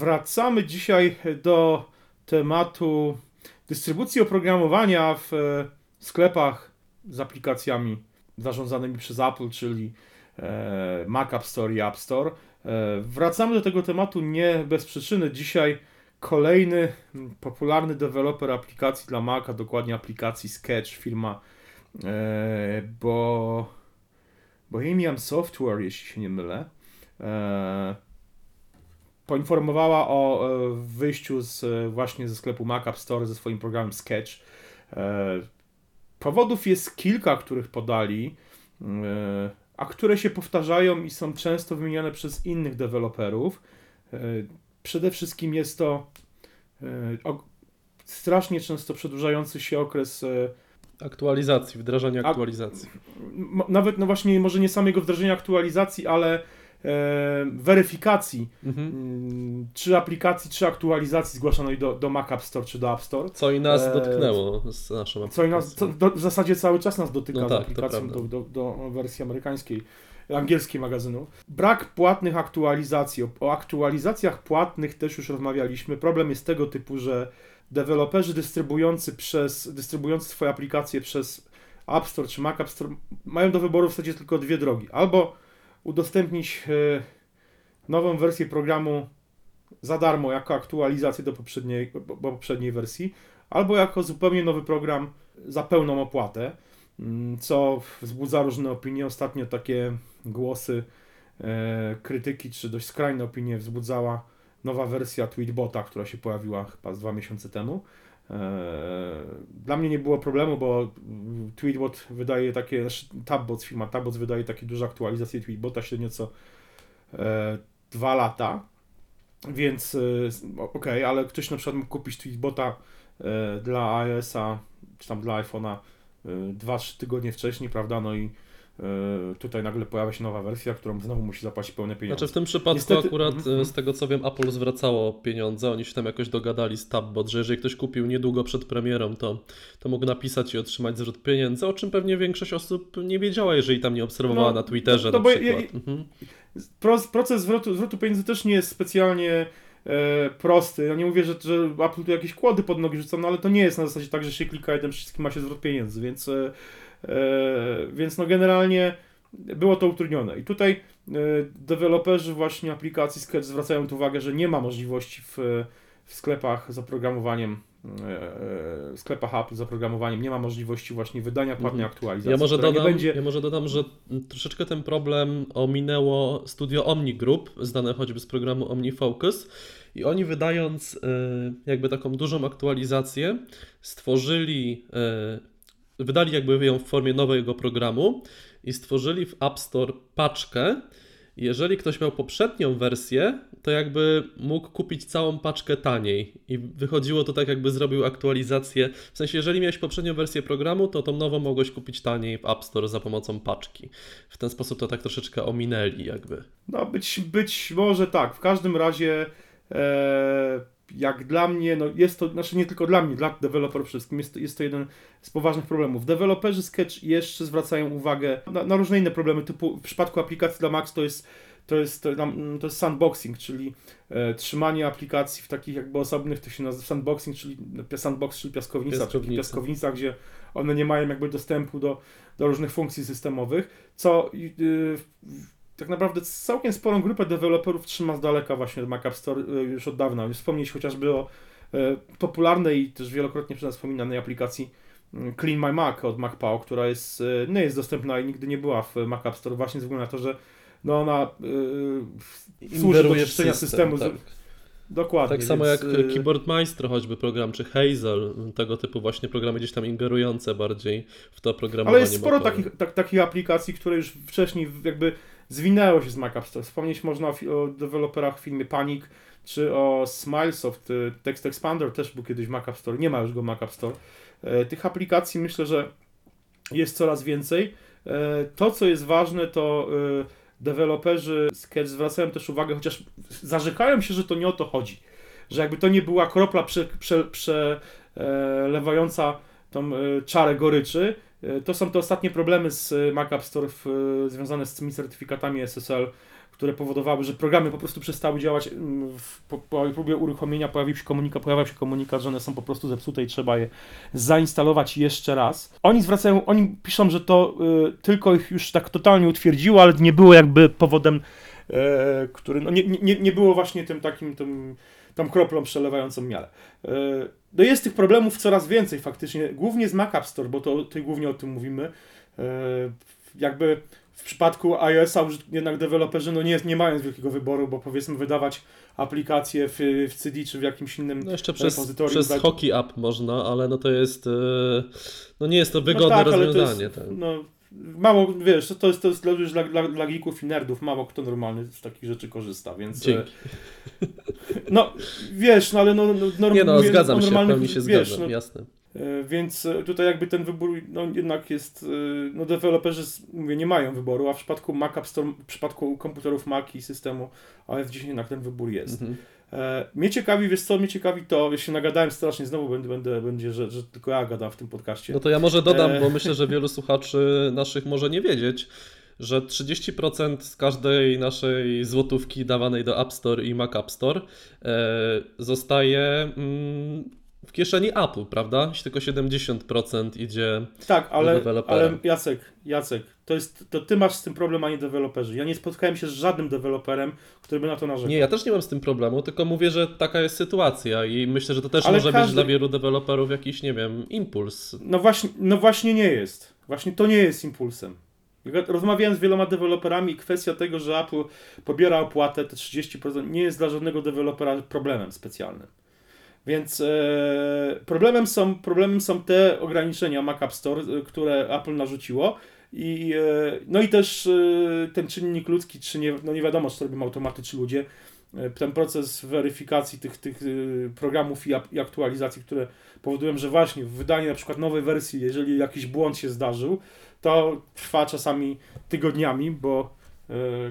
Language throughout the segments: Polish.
Wracamy dzisiaj do tematu dystrybucji oprogramowania w e, sklepach z aplikacjami zarządzanymi przez Apple, czyli e, Mac App Store i App Store. E, wracamy do tego tematu nie bez przyczyny. Dzisiaj kolejny popularny deweloper aplikacji dla Maca, dokładnie aplikacji Sketch, firma bo Bohemian Software, jeśli się nie mylę, poinformowała o e, wyjściu z, e, właśnie ze sklepu Mac App Store ze swoim programem Sketch. E, powodów jest kilka, których podali, a które się powtarzają i są często wymieniane przez innych deweloperów. Przede wszystkim jest to strasznie często przedłużający się okres aktualizacji, wdrażania aktualizacji. Nawet, no właśnie, może nie samego wdrażania aktualizacji, ale weryfikacji mhm. Mm, czy aplikacji, czy aktualizacji zgłaszanej do, do Mac App Store, czy do App Store. Co i nas e, dotknęło z naszą aplikacją. Co i nas, co, do, w zasadzie cały czas nas dotyka no tak, z aplikacją do, do, do wersji amerykańskiej angielskiej magazynu. Brak płatnych aktualizacji. O, o, aktualizacjach płatnych też już rozmawialiśmy. Problem jest tego typu, że deweloperzy dystrybujący przez dystrybujący swoje aplikacje przez App Store czy Mac App Store mają do wyboru w zasadzie tylko dwie drogi. Albo udostępnić e, nową wersję programu za darmo jako aktualizację do poprzedniej, poprzedniej wersji, albo jako zupełnie nowy program za pełną opłatę, mm, co wzbudza różne opinie. Ostatnio takie głosy e, krytyki, czy dość skrajne opinie wzbudzała nowa wersja Tweetbota, która się pojawiła chyba z dwa miesiące temu. E, dla mnie nie było problemu, bo Tweetbot wydaje takie, znaczy Tabbot, firma Tabbot wydaje takie duże aktualizacje Tweetbota średnio co e, dwa lata, więc e, ok, ale ktoś na przykład mógł kupić Tweetbota dla iOS-a, czy tam dla iPhone'a 2-3 tygodnie wcześniej, prawda, no i E, tutaj nagle pojawia się nowa wersja, którą znowu musi zapłacić pełne pieniądze. Znaczy w tym przypadku Niestety... akurat mm-hmm. z tego co wiem Apple zwracało pieniądze, oni się tam jakoś dogadali z Tabbot, że jeżeli ktoś kupił niedługo przed premierą, to, to mógł napisać i otrzymać zwrot pieniędzy, o czym pewnie większość osób nie wiedziała, jeżeli tam nie obserwowała no, na Twitterze no, na przykład. Ja, mhm. Proces zwrotu, zwrotu pieniędzy też nie jest specjalnie e, prosty. Ja nie mówię, że, że Apple tu jakieś kłody pod nogi rzuca, no ale to nie jest na zasadzie tak, że się klika jeden wszystkim ma się zwrot pieniędzy, więc e, E, więc no generalnie było to utrudnione. I tutaj e, deweloperzy właśnie aplikacji Sketch zwracają uwagę, że nie ma możliwości w, w sklepach z oprogramowaniem e, w sklepach Apple z oprogramowaniem nie ma możliwości właśnie wydania płatnej mhm. aktualizacji. Ja może, dodam, będzie... ja może dodam, że troszeczkę ten problem ominęło studio Omni Group, znane choćby z programu OmniFocus i oni wydając jakby taką dużą aktualizację stworzyli wydali jakby ją w formie nowego programu i stworzyli w App Store paczkę. Jeżeli ktoś miał poprzednią wersję, to jakby mógł kupić całą paczkę taniej i wychodziło to tak, jakby zrobił aktualizację. W sensie, jeżeli miałeś poprzednią wersję programu, to tą nową mogłeś kupić taniej w App Store za pomocą paczki. W ten sposób to tak troszeczkę ominęli, jakby. No, być, być może tak. W każdym razie. Ee jak dla mnie, no jest to, znaczy nie tylko dla mnie, dla deweloperów wszystkim, jest to, jest to jeden z poważnych problemów. Deweloperzy Sketch jeszcze zwracają uwagę na, na różne inne problemy, typu w przypadku aplikacji dla Max to jest to jest, to jest sandboxing, czyli e, trzymanie aplikacji w takich jakby osobnych, to się nazywa sandboxing, czyli sandbox, czyli piaskownica, piaskownica. czyli piaskownica, gdzie one nie mają jakby dostępu do, do różnych funkcji systemowych, co y, tak naprawdę całkiem sporą grupę deweloperów trzyma z daleka właśnie Mac App Store e, już od dawna. Wspomnieć chociażby o e, popularnej i też wielokrotnie przez nas wspominanej aplikacji mm, Clean My Mac od MacPow, która jest, e, nie jest dostępna i nigdy nie była w Mac App Store właśnie ze względu na to, że no ona yy, służy do czyszczenia systemu. Tak. Dokładnie. Tak samo więc... jak Keyboard Maestro choćby program, czy Hazel, tego typu właśnie programy gdzieś tam ingerujące bardziej w to programowanie. Ale jest sporo takich, tak, takich aplikacji, które już wcześniej jakby zwinęło się z Mac. Wspomnieć można o, o deweloperach w filmie Panic, czy o Smilesoft, y, Text Expander też był kiedyś w Mac App Store, nie ma już go w Mac App Store. E, tych aplikacji myślę, że jest coraz więcej. E, to, co jest ważne, to y, deweloperzy Sketch zwracają też uwagę, chociaż zarzekają się, że to nie o to chodzi. Że jakby to nie była kropla przelewająca prze, e, tą czarę goryczy, to są te ostatnie problemy z e, Mac App Store w, e, związane z tymi certyfikatami SSL, które powodowały, że programy po prostu przestały działać. W, po, po próbie uruchomienia pojawił się komunikat, pojawiał się komunikat, że one są po prostu zepsute i trzeba je zainstalować jeszcze raz. Oni zwracają, oni piszą, że to y, tylko ich już tak totalnie utwierdziło, ale nie było jakby powodem, y, który, no nie, nie, nie było właśnie tym takim, tym, tą kroplą przelewającą miarę. Y, no jest tych problemów coraz więcej faktycznie, głównie z Mac App Store, bo to, to głównie o tym mówimy. Y, jakby w przypadku iOS-a jednak deweloperzy no nie, nie mają wielkiego wyboru, bo powiedzmy wydawać aplikacje w, w CD czy w jakimś innym no jeszcze przez, przez. Hockey App można, ale no to jest e, no nie jest to wygodne no tak, rozwiązanie. Jest, tak. no, mało, wiesz, to jest, to jest dla, dla, dla, dla geeków i nerdów, mało kto normalny z takich rzeczy korzysta, więc... E, Dzięki. No, wiesz, no ale no... no nie no, zgadzam się, pełni się wiesz, zgadzam, no, jasne. E, więc e, tutaj jakby ten wybór no, jednak jest, no deweloperzy mówię, nie mają wyboru, a w przypadku Mac App Store, w przypadku komputerów Mac i systemu iOS 10 jednak ten wybór jest. Mhm. Mnie ciekawi, wiesz co, mnie ciekawi to, ja się nagadałem strasznie, znowu będę, będę będzie, że, że tylko ja gadam w tym podcaście. No to ja może dodam, bo myślę, że wielu słuchaczy naszych może nie wiedzieć, że 30% z każdej naszej złotówki dawanej do App Store i Mac App Store zostaje mm, w kieszeni Apple, prawda? Jeśli tylko 70% idzie tak, ale, do ale Jacek, Jacek, to, jest, to ty masz z tym problem, a nie deweloperzy. Ja nie spotkałem się z żadnym deweloperem, który by na to narzekał. Nie, ja też nie mam z tym problemu, tylko mówię, że taka jest sytuacja i myślę, że to też ale może każdy... być dla wielu deweloperów jakiś, nie wiem, impuls. No właśnie, no właśnie nie jest. Właśnie to nie jest impulsem. Rozmawiałem z wieloma deweloperami i kwestia tego, że Apple pobiera opłatę, te 30%, nie jest dla żadnego dewelopera problemem specjalnym. Więc e, problemem, są, problemem są te ograniczenia Mac App Store, e, które Apple narzuciło. I, e, no i też e, ten czynnik ludzki, czy nie, no nie wiadomo, czy robią automaty, czy ludzie. E, ten proces weryfikacji tych, tych e, programów i, i aktualizacji, które powodują, że właśnie w wydaniu na przykład nowej wersji, jeżeli jakiś błąd się zdarzył, to trwa czasami tygodniami, bo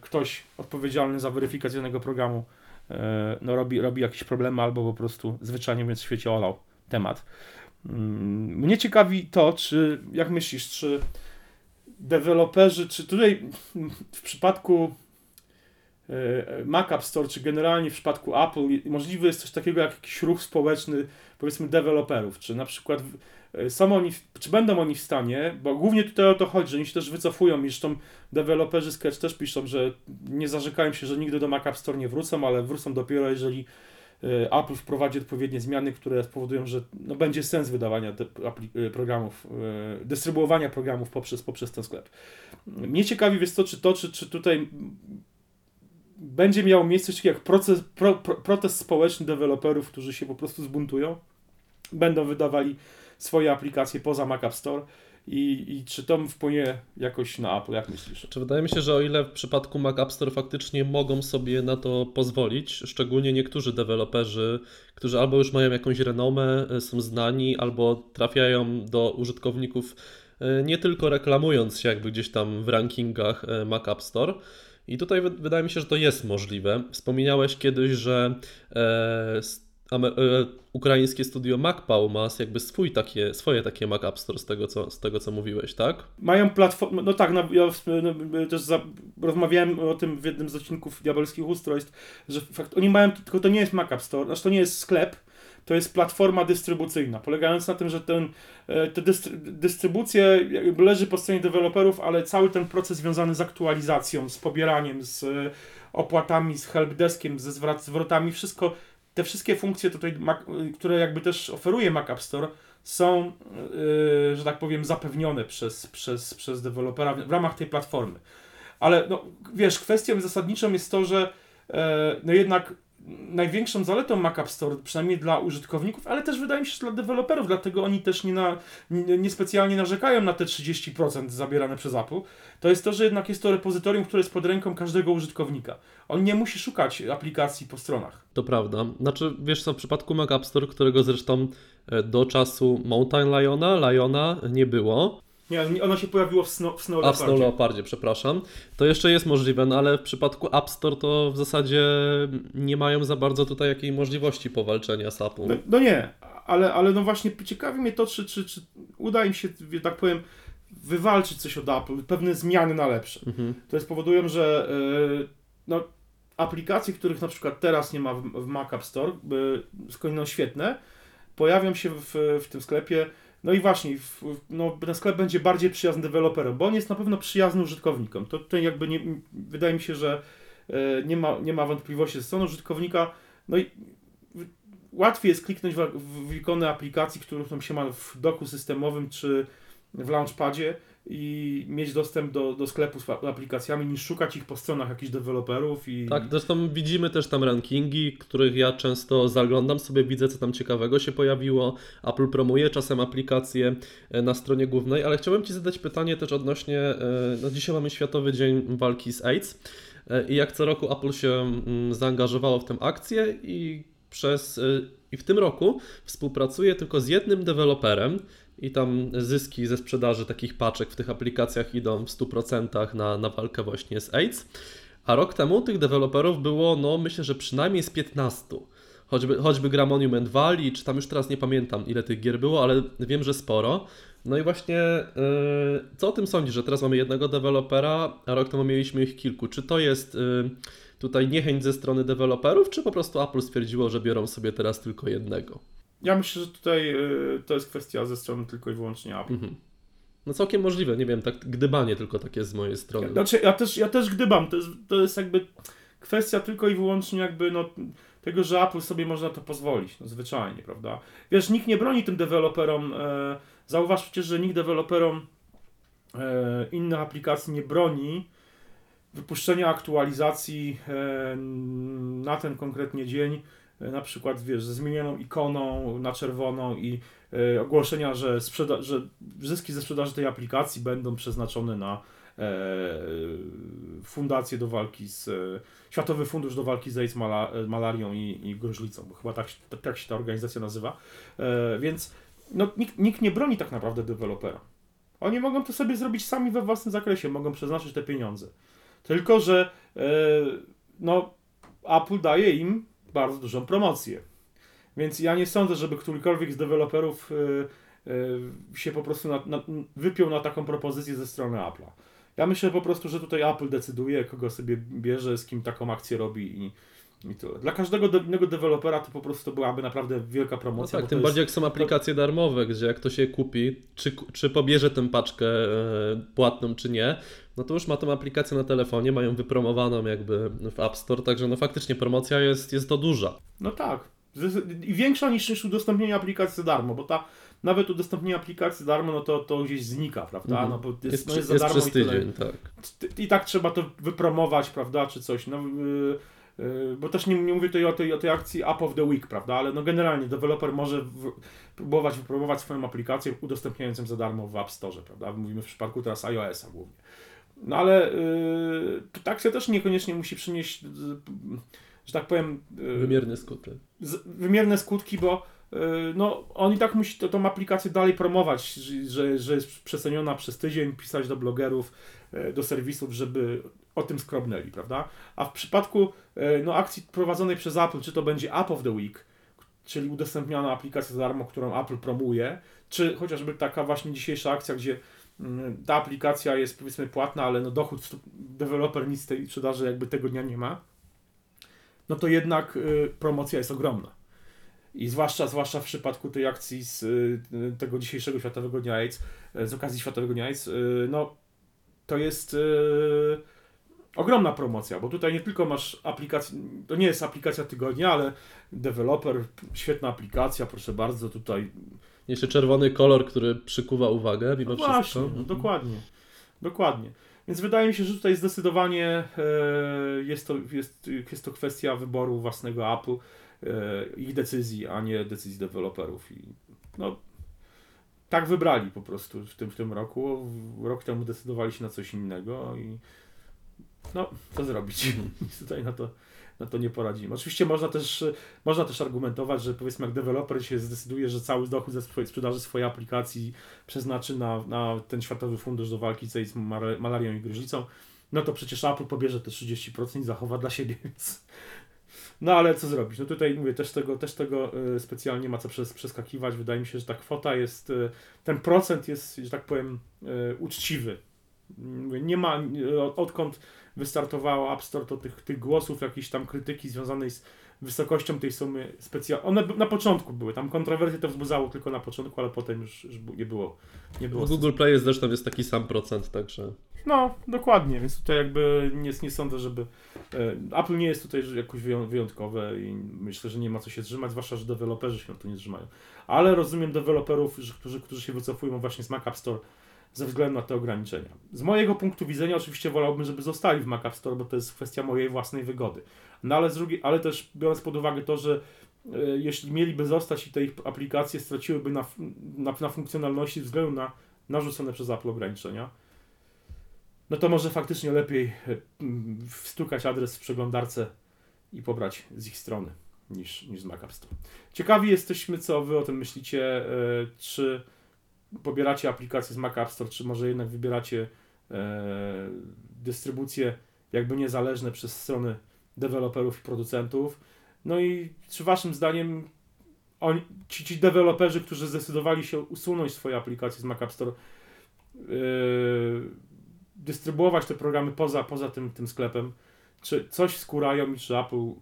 ktoś odpowiedzialny za weryfikację danego programu no, robi, robi jakieś problemy albo po prostu zwyczajnie więc w świecie olał temat. Mm, mnie ciekawi to, czy, jak myślisz, czy deweloperzy, czy tutaj w przypadku e, Mac App Store, czy generalnie w przypadku Apple, możliwy jest coś takiego jak jakiś ruch społeczny, powiedzmy, deweloperów, czy na przykład E, są oni, czy będą oni w stanie, bo głównie tutaj o to chodzi, że oni się też wycofują i zresztą deweloperzy Sketch też piszą, że nie zarzekają się, że nigdy do Mac App Store nie wrócą, ale wrócą dopiero jeżeli e, Apple wprowadzi odpowiednie zmiany, które spowodują, że no, będzie sens wydawania e, programów, dystrybuowania programów poprzez, poprzez ten sklep. Mnie ciekawi, wiesz co, czy to, czy, czy tutaj będzie miało miejsce coś jak proces, pro, pro, protest społeczny deweloperów, którzy się po prostu zbuntują, będą wydawali swoje aplikacje poza Mac App Store. I, I czy to wpłynie jakoś na Apple, jak myślisz? Czy wydaje mi się, że o ile w przypadku Mac App Store faktycznie mogą sobie na to pozwolić, szczególnie niektórzy deweloperzy, którzy albo już mają jakąś renomę, e, są znani, albo trafiają do użytkowników e, nie tylko reklamując się jakby gdzieś tam w rankingach e, Mac App Store. I tutaj wydaje mi się, że to jest możliwe. Wspomniałeś kiedyś, że E, ukraińskie studio MacPow ma jakby swój takie, swoje takie Mac App Store z tego, co, z tego, co mówiłeś, tak? Mają platformę, no tak, no, ja no, też za, rozmawiałem o tym w jednym z odcinków Diabelskich Ustrojstw, że fakt, oni mają, tylko to nie jest Mac App Store, znaczy to nie jest sklep, to jest platforma dystrybucyjna, polegająca na tym, że ten, e, te dystry, dystrybucje leży po stronie deweloperów, ale cały ten proces związany z aktualizacją, z pobieraniem, z opłatami, z helpdeskiem, ze zwrotami, wszystko te wszystkie funkcje tutaj, które jakby też oferuje Mac App Store, są, yy, że tak powiem, zapewnione przez, przez, przez dewelopera w ramach tej platformy. Ale no, wiesz, kwestią zasadniczą jest to, że yy, no jednak największą zaletą Mac App Store, przynajmniej dla użytkowników, ale też wydaje mi się, że dla deweloperów, dlatego oni też nie, na, nie, nie specjalnie narzekają na te 30% zabierane przez Apple, to jest to, że jednak jest to repozytorium, które jest pod ręką każdego użytkownika. On nie musi szukać aplikacji po stronach. To prawda. Znaczy, wiesz co, w przypadku Mac App Store, którego zresztą e, do czasu Mountain Liona, Liona nie było, nie, ono się pojawiło w Snow, w Snow Leopardzie. A w Snow Leopardzie, przepraszam. To jeszcze jest możliwe, no ale w przypadku App Store to w zasadzie nie mają za bardzo tutaj jakiej możliwości powalczenia z Apple. No, no nie, ale, ale no właśnie ciekawi mnie to, czy, czy, czy uda im się, tak powiem, wywalczyć coś od Apple, pewne zmiany na lepsze. Mhm. To jest powodują, że no, aplikacje, których na przykład teraz nie ma w, w Mac App Store, skądinąd świetne, pojawią się w, w tym sklepie. No i właśnie, no, ten sklep będzie bardziej przyjazny deweloperom, bo on jest na pewno przyjazny użytkownikom. To tutaj jakby nie, wydaje mi się, że e, nie ma, nie ma wątpliwości ze strony użytkownika. No i łatwiej jest kliknąć w, w ikony aplikacji, którą się ma w doku systemowym czy w launchpadzie i mieć dostęp do, do sklepu z aplikacjami, niż szukać ich po stronach jakichś deweloperów. I... Tak, zresztą widzimy też tam rankingi, których ja często zaglądam sobie, widzę co tam ciekawego się pojawiło. Apple promuje czasem aplikacje e, na stronie głównej, ale chciałbym Ci zadać pytanie też odnośnie, e, no dzisiaj mamy Światowy Dzień Walki z AIDS e, i jak co roku Apple się mm, zaangażowało w tę akcję i przez i w tym roku współpracuje tylko z jednym deweloperem, i tam zyski ze sprzedaży takich paczek w tych aplikacjach idą w 100% na, na walkę właśnie z AIDS. A rok temu tych deweloperów było, no myślę, że przynajmniej z 15. Choćby, choćby gra Monument Valley, czy tam już teraz nie pamiętam ile tych gier było, ale wiem, że sporo. No i właśnie, yy, co o tym sądzisz, że teraz mamy jednego dewelopera, a rok temu mieliśmy ich kilku? Czy to jest yy, tutaj niechęć ze strony deweloperów, czy po prostu Apple stwierdziło, że biorą sobie teraz tylko jednego? Ja myślę, że tutaj y, to jest kwestia ze strony tylko i wyłącznie Apple. Mhm. No całkiem możliwe, nie wiem, tak gdybanie tylko takie z mojej strony. Znaczy, ja też, ja też gdybam, to jest, to jest jakby kwestia tylko i wyłącznie jakby no, tego, że Apple sobie można to pozwolić, no zwyczajnie, prawda? Wiesz, nikt nie broni tym deweloperom, e, zauważ przecież, że nikt deweloperom e, innych aplikacji nie broni wypuszczenia aktualizacji e, na ten konkretnie dzień, na przykład, wiesz, ze zmienioną ikoną na czerwoną i e, ogłoszenia, że, sprzeda- że zyski ze sprzedaży tej aplikacji będą przeznaczone na e, fundację do walki z Światowy Fundusz do Walki z AIDS, mala, malarią i, i gruźlicą, bo chyba tak, tak, tak się ta organizacja nazywa. Więc no, nikt, nikt nie broni tak naprawdę dewelopera. Oni mogą to sobie zrobić sami we własnym zakresie, mogą przeznaczyć te pieniądze. Tylko, że no, Apple daje im bardzo dużą promocję. Więc ja nie sądzę, żeby którykolwiek z deweloperów y, y, się po prostu na, na, wypiął na taką propozycję ze strony Apple'a. Ja myślę po prostu, że tutaj Apple decyduje, kogo sobie bierze, z kim taką akcję robi i, i tyle. Dla każdego de innego dewelopera to po prostu byłaby naprawdę wielka promocja. No tak, tym bardziej jak są aplikacje darmowe, gdzie jak to się kupi, czy, czy pobierze tę paczkę e, płatną, czy nie, no to już ma tę aplikację na telefonie, mają wypromowaną jakby w App Store, także no faktycznie promocja jest, jest to duża. No tak. I większa niż, niż udostępnienie aplikacji za darmo, bo ta nawet udostępnienie aplikacji darmo, no to, to gdzieś znika, prawda? Mhm. No bo jest, jest, no jest za jest darmo przez tydzień, i, tak. I tak trzeba to wypromować, prawda, czy coś. No, yy, bo też nie, nie mówię tutaj o tej, o tej akcji App of the Week, prawda, ale no generalnie deweloper może w, próbować wypromować swoją aplikację udostępniając ją za darmo w App Store, prawda? Mówimy w przypadku teraz iOS-a głównie. No ale yy, tak się też niekoniecznie musi przynieść, że tak powiem. Yy, wymierne skutki. Z, wymierne skutki, bo yy, no, on i tak musi to, tą aplikację dalej promować, że, że jest przeceniona przez tydzień, pisać do blogerów, yy, do serwisów, żeby o tym skrobnęli, prawda? A w przypadku yy, no, akcji prowadzonej przez Apple, czy to będzie App of the Week, czyli udostępniana aplikacja za darmo, którą Apple promuje, czy chociażby taka właśnie dzisiejsza akcja, gdzie Mm, ta aplikacja jest powiedzmy płatna, ale no dochód deweloper nic z tej sprzedaży jakby tego dnia nie ma, no to jednak y, promocja jest ogromna. I zwłaszcza, zwłaszcza w przypadku tej akcji z y, tego dzisiejszego Światowego Dnia AIDS, y, z okazji Światowego Dnia AIDS, no to jest ogromna promocja, bo tutaj nie tylko masz aplikację, to nie jest aplikacja tygodnia, ale deweloper, świetna aplikacja, proszę bardzo, tutaj jeszcze czerwony kolor, który przykuwa uwagę mimo no wszystko. Właśnie, no, dokładnie. Dokładnie. Więc wydaje mi się, że tutaj zdecydowanie e, jest, to, jest, jest to kwestia wyboru własnego Apple, ich decyzji, a nie decyzji deweloperów. I no, tak wybrali po prostu w tym, w tym roku. Rok temu decydowali się na coś innego i no, co zrobić? Mhm. tutaj na to no to nie poradzimy. Oczywiście można też, można też argumentować, że powiedzmy jak deweloper się zdecyduje, że cały dochód ze sprzedaży swojej aplikacji przeznaczy na, na ten Światowy Fundusz do walki z malarią i gruźlicą, no to przecież Apple pobierze te 30% i zachowa dla siebie, więc... No ale co zrobić? No tutaj mówię, też tego, też tego e, specjalnie ma co przeskakiwać. Wydaje mi się, że ta kwota jest, e, ten procent jest, że tak powiem, e, uczciwy. Nie ma, odkąd wystartowało App Store, to tych, tych głosów, jakiejś tam krytyki związanej z wysokością tej sumy specjalnej. One na początku były, tam kontrowersje to wzbudzało tylko na początku, ale potem już, już nie było. Nie było w Google Play jest zresztą jest taki sam procent, także. No, dokładnie, więc tutaj jakby nie, nie sądzę, żeby. E, Apple nie jest tutaj jakoś wyjątkowe i myślę, że nie ma co się trzymać, zwłaszcza, że deweloperzy się na to nie trzymają. Ale rozumiem deweloperów, którzy, którzy się wycofują właśnie z Mac App Store ze względu na te ograniczenia. Z mojego punktu widzenia oczywiście wolałbym, żeby zostali w Mac App Store, bo to jest kwestia mojej własnej wygody. No ale, z drugiej, ale też biorąc pod uwagę to, że e, jeśli mieliby zostać i te ich aplikacje straciłyby na, na, na funkcjonalności względu na narzucone przez Apple ograniczenia, no to może faktycznie lepiej e, wstukać adres w przeglądarce i pobrać z ich strony niż, niż z Mac App Store. Ciekawi jesteśmy, co wy o tym myślicie, e, czy pobieracie aplikację z Mac App Store, czy może jednak wybieracie e, dystrybucje jakby niezależne przez strony deweloperów i producentów. No i czy waszym zdaniem oni, ci, ci deweloperzy, którzy zdecydowali się usunąć swoje aplikacje z Mac App Store, yy, dystrybuować te programy poza, poza tym, tym sklepem, czy coś skurają i czy Apple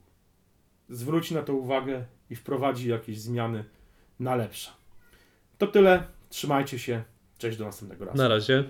zwróci na to uwagę i wprowadzi jakieś zmiany na lepsze. To tyle. Trzymajcie się. Cześć do następnego razu. Na razie.